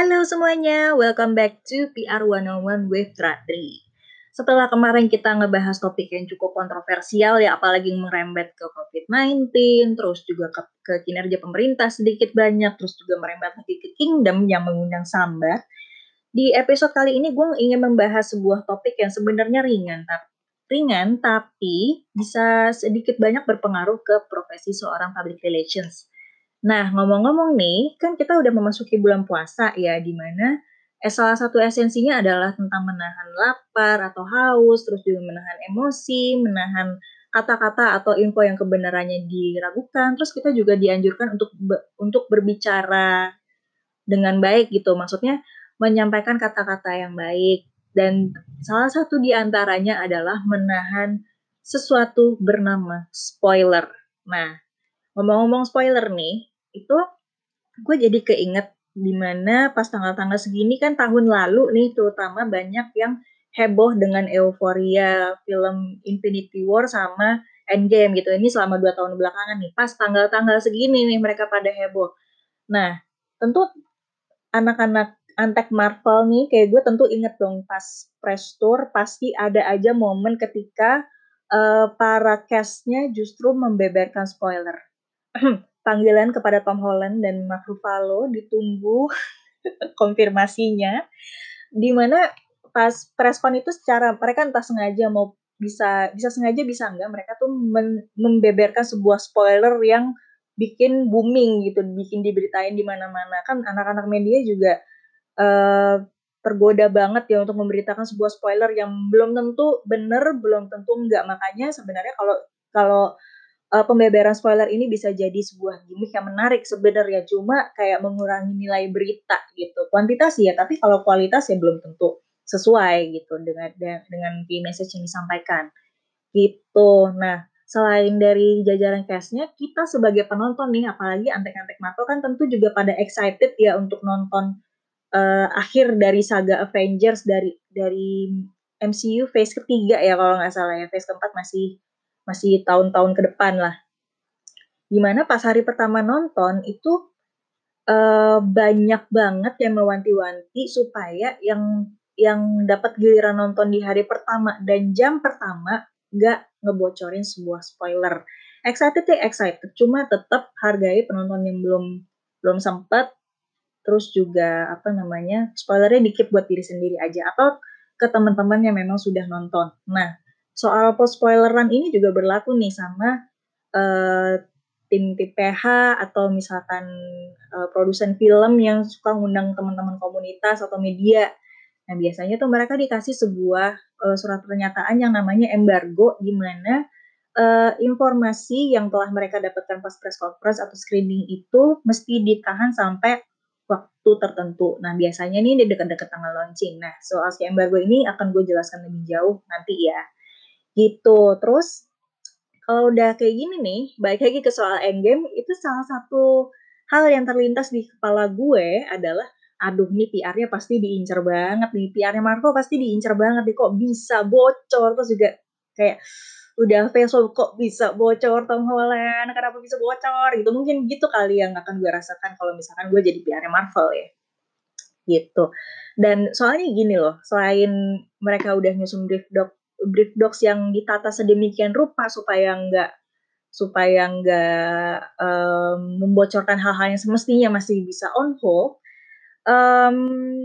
Halo semuanya, welcome back to PR 101 with Ratri. Setelah kemarin kita ngebahas topik yang cukup kontroversial ya, apalagi merembet ke COVID-19, terus juga ke, ke kinerja pemerintah sedikit banyak, terus juga merembet lagi ke Kingdom yang mengundang Samba. Di episode kali ini gue ingin membahas sebuah topik yang sebenarnya ringan, tapi ringan tapi bisa sedikit banyak berpengaruh ke profesi seorang public relations. Nah, ngomong-ngomong nih, kan kita udah memasuki bulan puasa ya, di mana eh, salah satu esensinya adalah tentang menahan lapar atau haus, terus juga menahan emosi, menahan kata-kata atau info yang kebenarannya diragukan. Terus kita juga dianjurkan untuk be, untuk berbicara dengan baik gitu. Maksudnya menyampaikan kata-kata yang baik, dan salah satu di antaranya adalah menahan sesuatu bernama spoiler. Nah, ngomong-ngomong spoiler nih, itu gue jadi keinget di mana pas tanggal-tanggal segini kan tahun lalu nih terutama banyak yang heboh dengan euforia film Infinity War sama Endgame gitu. Ini selama dua tahun belakangan nih, pas tanggal-tanggal segini nih mereka pada heboh. Nah, tentu anak-anak antek Marvel nih kayak gue tentu inget dong pas press tour pasti ada aja momen ketika uh, para castnya justru membeberkan spoiler. Panggilan kepada Tom Holland dan Mark Ruffalo ditunggu konfirmasinya. Di mana pas preskon itu secara mereka entah sengaja mau bisa bisa sengaja bisa enggak mereka tuh men, membeberkan sebuah spoiler yang bikin booming gitu, bikin diberitain di mana-mana. Kan anak-anak media juga uh, tergoda banget ya untuk memberitakan sebuah spoiler yang belum tentu benar, belum tentu enggak. Makanya sebenarnya kalau kalau uh, pembeberan spoiler ini bisa jadi sebuah gimmick yang menarik sebenarnya cuma kayak mengurangi nilai berita gitu. Kuantitas ya, tapi kalau kualitas ya belum tentu sesuai gitu dengan dengan key message yang disampaikan. Gitu. Nah, selain dari jajaran castnya, kita sebagai penonton nih, apalagi antek-antek Marvel kan tentu juga pada excited ya untuk nonton uh, akhir dari saga Avengers dari dari MCU phase ketiga ya kalau nggak salah ya phase keempat masih masih tahun-tahun ke depan lah. Gimana pas hari pertama nonton itu uh, banyak banget yang mewanti-wanti supaya yang yang dapat giliran nonton di hari pertama dan jam pertama nggak ngebocorin sebuah spoiler. Excited ya excited, cuma tetap hargai penonton yang belum belum sempat terus juga apa namanya spoilernya dikit buat diri sendiri aja atau ke teman-teman yang memang sudah nonton. Nah soal post spoileran ini juga berlaku nih sama uh, tim PPH atau misalkan uh, produsen film yang suka ngundang teman-teman komunitas atau media. Nah biasanya tuh mereka dikasih sebuah uh, surat pernyataan yang namanya embargo di mana uh, informasi yang telah mereka dapatkan pas press conference atau screening itu mesti ditahan sampai waktu tertentu. Nah, biasanya nih di dekat-dekat tanggal launching. Nah, soal si embargo ini akan gue jelaskan lebih jauh nanti ya. Gitu. Terus, kalau udah kayak gini nih, baik lagi ke soal endgame, itu salah satu hal yang terlintas di kepala gue adalah, aduh nih PR-nya pasti diincar banget nih. PR-nya Marvel pasti diincar banget nih. Kok bisa bocor? Terus juga kayak, udah Facebook kok bisa bocor Tom Holland, kenapa bisa bocor gitu. Mungkin gitu kali yang akan gue rasakan kalau misalkan gue jadi PR Marvel ya. Gitu. Dan soalnya gini loh, selain mereka udah nyusun doc brief docs yang ditata sedemikian rupa supaya nggak supaya nggak um, membocorkan hal-hal yang semestinya masih bisa on hold, um,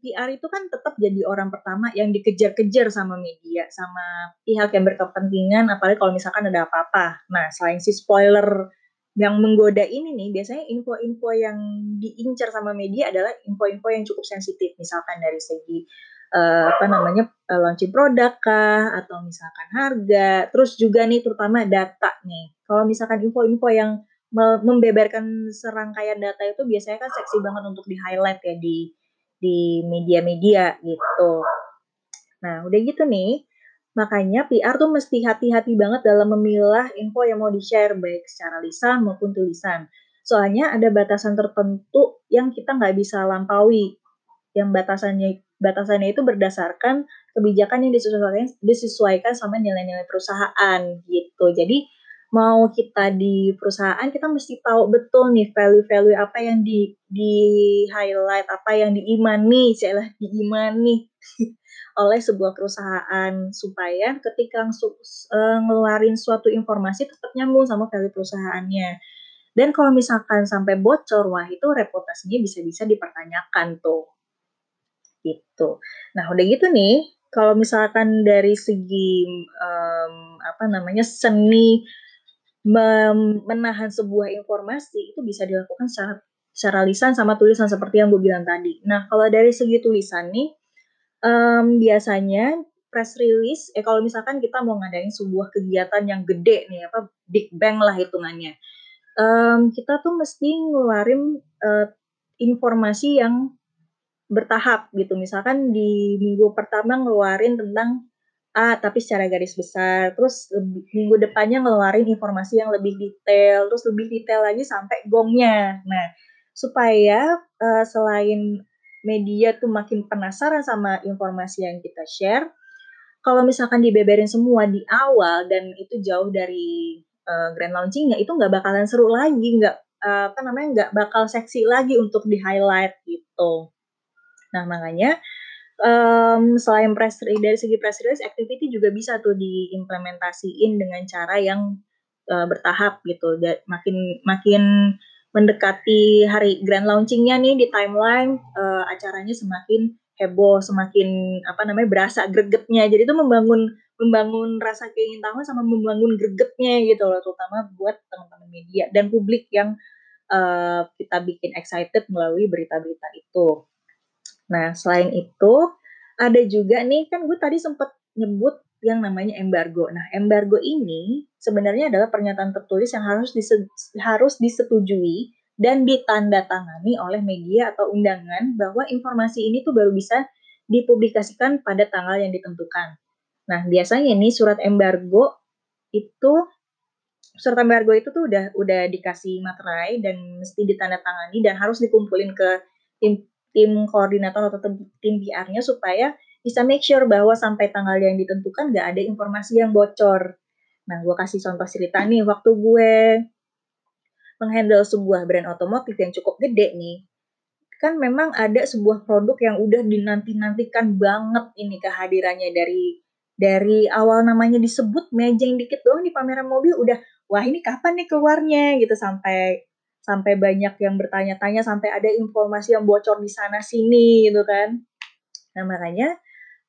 PR itu kan tetap jadi orang pertama yang dikejar-kejar sama media, sama pihak yang berkepentingan, apalagi kalau misalkan ada apa-apa. Nah, selain si spoiler yang menggoda ini nih, biasanya info-info yang diincar sama media adalah info-info yang cukup sensitif, misalkan dari segi uh, apa namanya uh, launching produk kah, atau misalkan harga, terus juga nih terutama data nih. Kalau misalkan info-info yang membeberkan serangkaian data itu biasanya kan seksi banget untuk di highlight ya di di media-media gitu. Nah, udah gitu nih, makanya PR tuh mesti hati-hati banget dalam memilah info yang mau di-share baik secara lisan maupun tulisan. Soalnya ada batasan tertentu yang kita nggak bisa lampaui. Yang batasannya batasannya itu berdasarkan kebijakan yang disesuaikan, disesuaikan sama nilai-nilai perusahaan gitu. Jadi mau kita di perusahaan kita mesti tahu betul nih value-value apa yang di di highlight, apa yang diimani, istilah diimani oleh sebuah perusahaan supaya ketika uh, ngeluarin suatu informasi tetap nyambung sama value perusahaannya. Dan kalau misalkan sampai bocor, wah itu reputasinya bisa-bisa dipertanyakan tuh. Gitu. Nah, udah gitu nih, kalau misalkan dari segi um, apa namanya seni menahan sebuah informasi itu bisa dilakukan secara, secara lisan sama tulisan seperti yang gue bilang tadi. Nah, kalau dari segi tulisan nih, um, biasanya press release, eh kalau misalkan kita mau ngadain sebuah kegiatan yang gede nih, apa big bang lah hitungannya, um, kita tuh mesti ngeluarin uh, informasi yang bertahap gitu. Misalkan di minggu pertama ngeluarin tentang A tapi secara garis besar, terus minggu depannya ngeluarin informasi yang lebih detail, terus lebih detail lagi sampai gongnya. Nah, supaya uh, selain media tuh makin penasaran sama informasi yang kita share, kalau misalkan dibeberin semua di awal dan itu jauh dari uh, grand launchingnya, itu nggak bakalan seru lagi, nggak uh, apa namanya nggak bakal seksi lagi untuk di highlight gitu. Nah makanya um, selain press dari segi press release activity juga bisa tuh diimplementasiin dengan cara yang uh, bertahap gitu. Dan makin makin mendekati hari grand launchingnya nih di timeline uh, acaranya semakin heboh semakin apa namanya berasa gregetnya. Jadi itu membangun membangun rasa keingin tahu sama membangun gregetnya gitu loh terutama buat teman-teman media dan publik yang uh, kita bikin excited melalui berita-berita itu nah selain itu ada juga nih kan gue tadi sempat nyebut yang namanya embargo. Nah, embargo ini sebenarnya adalah pernyataan tertulis yang harus harus disetujui dan ditandatangani oleh media atau undangan bahwa informasi ini tuh baru bisa dipublikasikan pada tanggal yang ditentukan. Nah, biasanya nih surat embargo itu surat embargo itu tuh udah udah dikasih materai dan mesti ditandatangani dan harus dikumpulin ke tim koordinator atau tim, PR-nya supaya bisa make sure bahwa sampai tanggal yang ditentukan nggak ada informasi yang bocor. Nah, gue kasih contoh cerita nih, waktu gue menghandle sebuah brand otomotif yang cukup gede nih, kan memang ada sebuah produk yang udah dinanti-nantikan banget ini kehadirannya dari dari awal namanya disebut mejeng dikit doang di pameran mobil udah wah ini kapan nih keluarnya gitu sampai sampai banyak yang bertanya-tanya sampai ada informasi yang bocor di sana sini gitu kan. Nah, makanya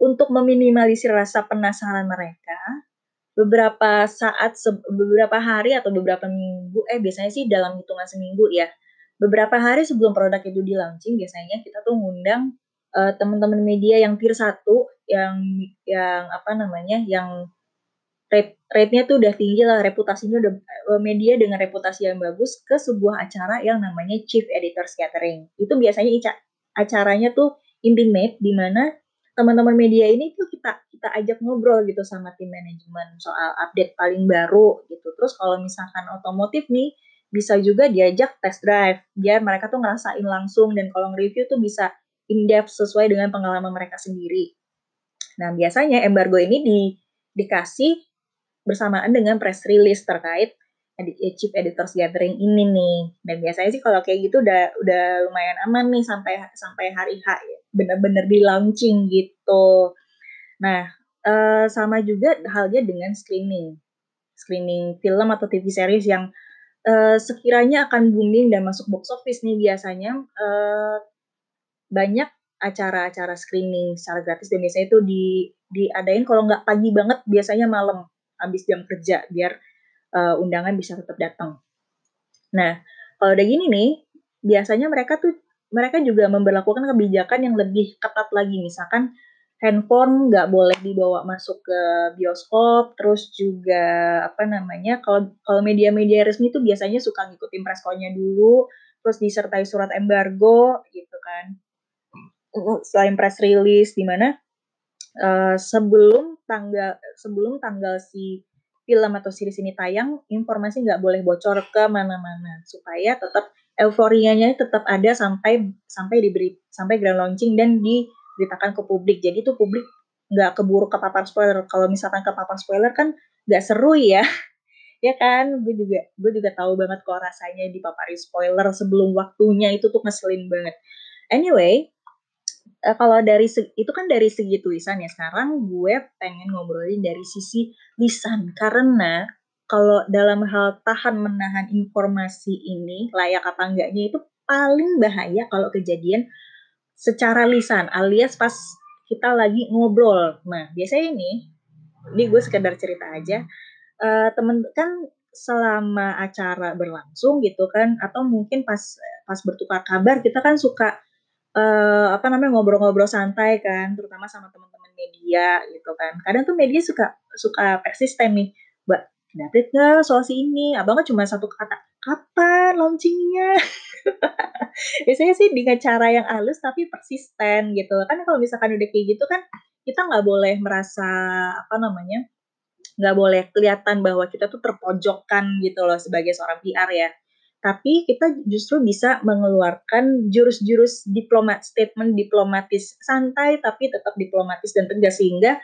untuk meminimalisir rasa penasaran mereka, beberapa saat beberapa hari atau beberapa minggu eh biasanya sih dalam hitungan seminggu ya. Beberapa hari sebelum produk itu di launching biasanya kita tuh ngundang uh, teman-teman media yang tier satu yang yang apa namanya yang rate rate-nya tuh udah tinggi lah, reputasinya udah eh, media dengan reputasi yang bagus ke sebuah acara yang namanya Chief Editor Gathering. Itu biasanya acaranya tuh intimate di mana teman-teman media ini tuh kita kita ajak ngobrol gitu sama tim manajemen soal update paling baru gitu. Terus kalau misalkan otomotif nih bisa juga diajak test drive biar mereka tuh ngerasain langsung dan kalau nge-review tuh bisa in depth sesuai dengan pengalaman mereka sendiri. Nah, biasanya embargo ini di dikasih bersamaan dengan press release terkait Chief Editors Gathering ini nih. Dan biasanya sih kalau kayak gitu udah udah lumayan aman nih sampai sampai hari H. Bener-bener di launching gitu. Nah, uh, sama juga halnya dengan screening. Screening film atau TV series yang uh, sekiranya akan booming dan masuk box office nih biasanya uh, banyak acara-acara screening secara gratis dan biasanya itu di diadain kalau nggak pagi banget biasanya malam habis jam kerja biar uh, undangan bisa tetap datang. Nah, kalau udah gini nih, biasanya mereka tuh mereka juga memperlakukan kebijakan yang lebih ketat lagi. Misalkan handphone nggak boleh dibawa masuk ke bioskop, terus juga apa namanya kalau kalau media-media resmi itu biasanya suka ngikutin preskonnya dulu, terus disertai surat embargo gitu kan. Selain press release di mana uh, sebelum tanggal sebelum tanggal si film atau series ini tayang, informasi nggak boleh bocor ke mana-mana supaya tetap euforianya tetap ada sampai sampai diberi sampai grand launching dan diberitakan ke publik. Jadi itu publik nggak keburu kepapar spoiler. Kalau misalkan kepapar spoiler kan nggak seru ya. ya kan gue juga gue juga tahu banget kok rasanya dipapari spoiler sebelum waktunya itu tuh ngeselin banget anyway uh, kalau dari itu kan dari segi tulisan ya. Sekarang gue pengen ngobrolin dari sisi lisan. Karena kalau dalam hal tahan menahan informasi ini layak apa enggaknya itu paling bahaya kalau kejadian secara lisan alias pas kita lagi ngobrol. Nah, biasanya ini ini gue sekedar cerita aja. Uh, temen kan selama acara berlangsung gitu kan atau mungkin pas pas bertukar kabar kita kan suka uh, apa namanya ngobrol-ngobrol santai kan terutama sama teman-teman media gitu kan. Kadang tuh media suka suka persisten nih mbak update nggak soal si ini? Abang kan cuma satu kata kapan launchingnya? Biasanya sih dengan cara yang halus tapi persisten gitu. Kan kalau misalkan udah kayak gitu kan kita nggak boleh merasa apa namanya nggak boleh kelihatan bahwa kita tuh terpojokkan gitu loh sebagai seorang PR ya. Tapi kita justru bisa mengeluarkan jurus-jurus diplomat statement diplomatis santai tapi tetap diplomatis dan tegas sehingga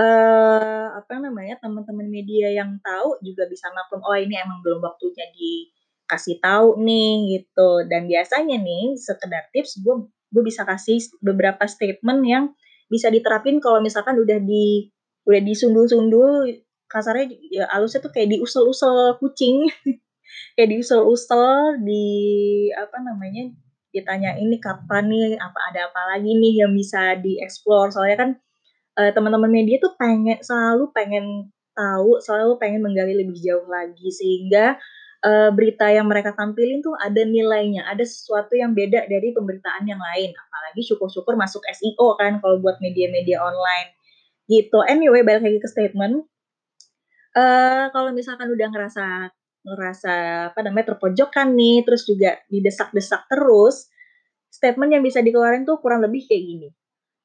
uh, apa namanya teman-teman media yang tahu juga bisa maklum oh ini emang belum waktunya dikasih tahu nih gitu. Dan biasanya nih sekedar tips gue gue bisa kasih beberapa statement yang bisa diterapin kalau misalkan udah di udah disundul-sundul kasarnya ya alusnya tuh kayak diusel-usel kucing kayak diusel-usel di apa namanya ditanya ini kapan nih? Apa ada apa lagi nih yang bisa dieksplor soalnya kan uh, teman-teman media tuh pengen selalu pengen tahu selalu pengen menggali lebih jauh lagi. Sehingga uh, berita yang mereka tampilin tuh ada nilainya ada sesuatu yang beda dari pemberitaan yang lain. Apalagi syukur-syukur masuk SEO kan kalau buat media-media online. Gitu. Anyway balik lagi ke statement. Uh, kalau misalkan udah ngerasa ngerasa apa namanya terpojokkan nih, terus juga didesak-desak terus, statement yang bisa dikeluarin tuh kurang lebih kayak gini.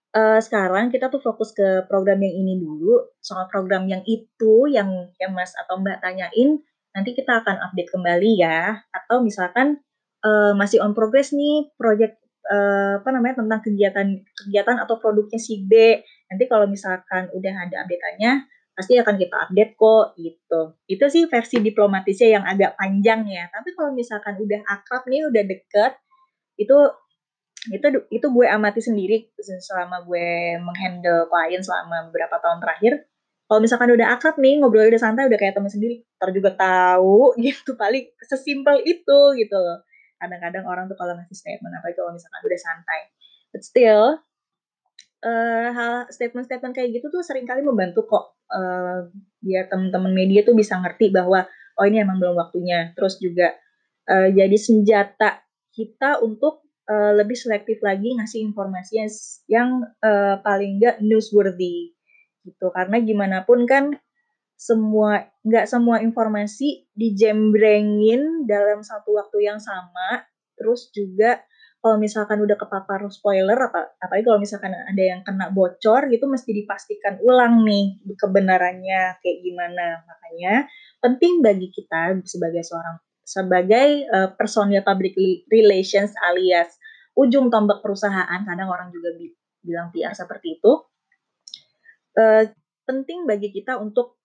Uh, sekarang kita tuh fokus ke program yang ini dulu. Soal program yang itu yang yang Mas atau Mbak tanyain, nanti kita akan update kembali ya. Atau misalkan uh, masih on progress nih project uh, apa namanya tentang kegiatan kegiatan atau produknya si B. Nanti kalau misalkan udah ada update-nya, pasti akan kita update kok gitu. Itu sih versi diplomatisnya yang agak panjang ya. Tapi kalau misalkan udah akrab nih, udah deket, itu itu itu gue amati sendiri selama gue menghandle klien selama beberapa tahun terakhir. Kalau misalkan udah akrab nih, ngobrol udah santai, udah kayak teman sendiri, ntar juga tahu gitu paling sesimpel itu gitu. Kadang-kadang orang tuh kalau ngasih statement apa itu kalau misalkan udah santai. But still, uh, hal statement-statement kayak gitu tuh sering kali membantu kok uh, biar teman-teman media tuh bisa ngerti bahwa oh ini emang belum waktunya. Terus juga uh, jadi senjata kita untuk uh, lebih selektif lagi ngasih informasi yang, yang uh, paling enggak newsworthy gitu. Karena gimana pun kan semua nggak semua informasi dijembrengin dalam satu waktu yang sama. Terus juga kalau misalkan udah kepapar spoiler apa apalagi kalau misalkan ada yang kena bocor gitu mesti dipastikan ulang nih kebenarannya kayak gimana. Makanya penting bagi kita sebagai seorang sebagai uh, personil public relations alias ujung tombak perusahaan kadang orang juga bi bilang PR seperti itu uh, penting bagi kita untuk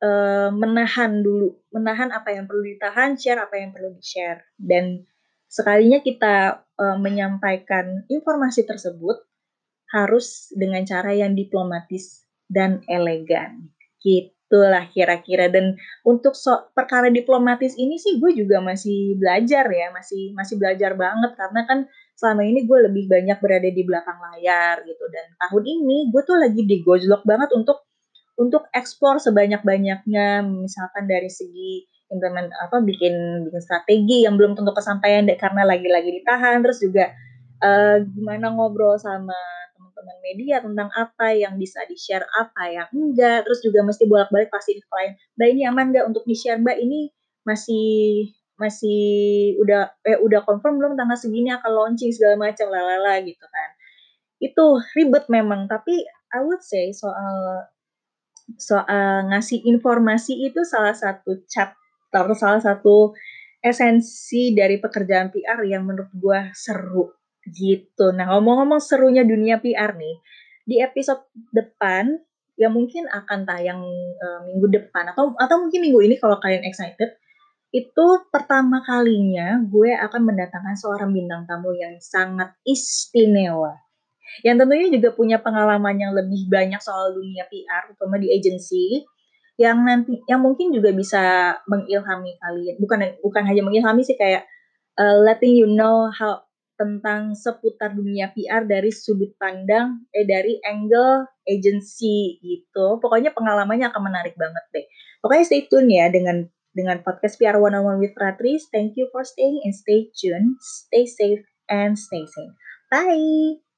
uh, menahan dulu menahan apa yang perlu ditahan share apa yang perlu di share dan sekalinya kita uh, menyampaikan informasi tersebut harus dengan cara yang diplomatis dan elegan. Gitulah kira-kira. Dan untuk so perkara diplomatis ini sih gue juga masih belajar ya, masih masih belajar banget. Karena kan selama ini gue lebih banyak berada di belakang layar gitu. Dan tahun ini gue tuh lagi digojlok banget untuk untuk eksplor sebanyak-banyaknya. Misalkan dari segi implement apa bikin bikin strategi yang belum tentu kesampaian deh karena lagi-lagi ditahan. Terus juga uh, gimana ngobrol sama teman-teman media tentang apa yang bisa di-share apa yang enggak. Terus juga mesti bolak-balik pasti di klien mbak ini aman nggak untuk di-share? Mbak ini masih masih udah eh udah confirm belum tanggal segini akan launching segala macam lalala gitu kan. Itu ribet memang tapi I would say soal soal ngasih informasi itu salah satu cap atau salah satu esensi dari pekerjaan PR yang menurut gue seru gitu. Nah ngomong-ngomong serunya dunia PR nih, di episode depan yang mungkin akan tayang uh, minggu depan atau atau mungkin minggu ini kalau kalian excited itu pertama kalinya gue akan mendatangkan seorang bintang tamu yang sangat istimewa yang tentunya juga punya pengalaman yang lebih banyak soal dunia PR terutama di agency yang nanti yang mungkin juga bisa mengilhami kalian bukan bukan hanya mengilhami sih kayak uh, letting you know how tentang seputar dunia PR dari sudut pandang eh dari angle agency gitu. Pokoknya pengalamannya akan menarik banget deh. Pokoknya stay tune ya dengan dengan podcast PR One on One with Ratris. Thank you for staying and stay tuned. Stay safe and stay safe. Bye.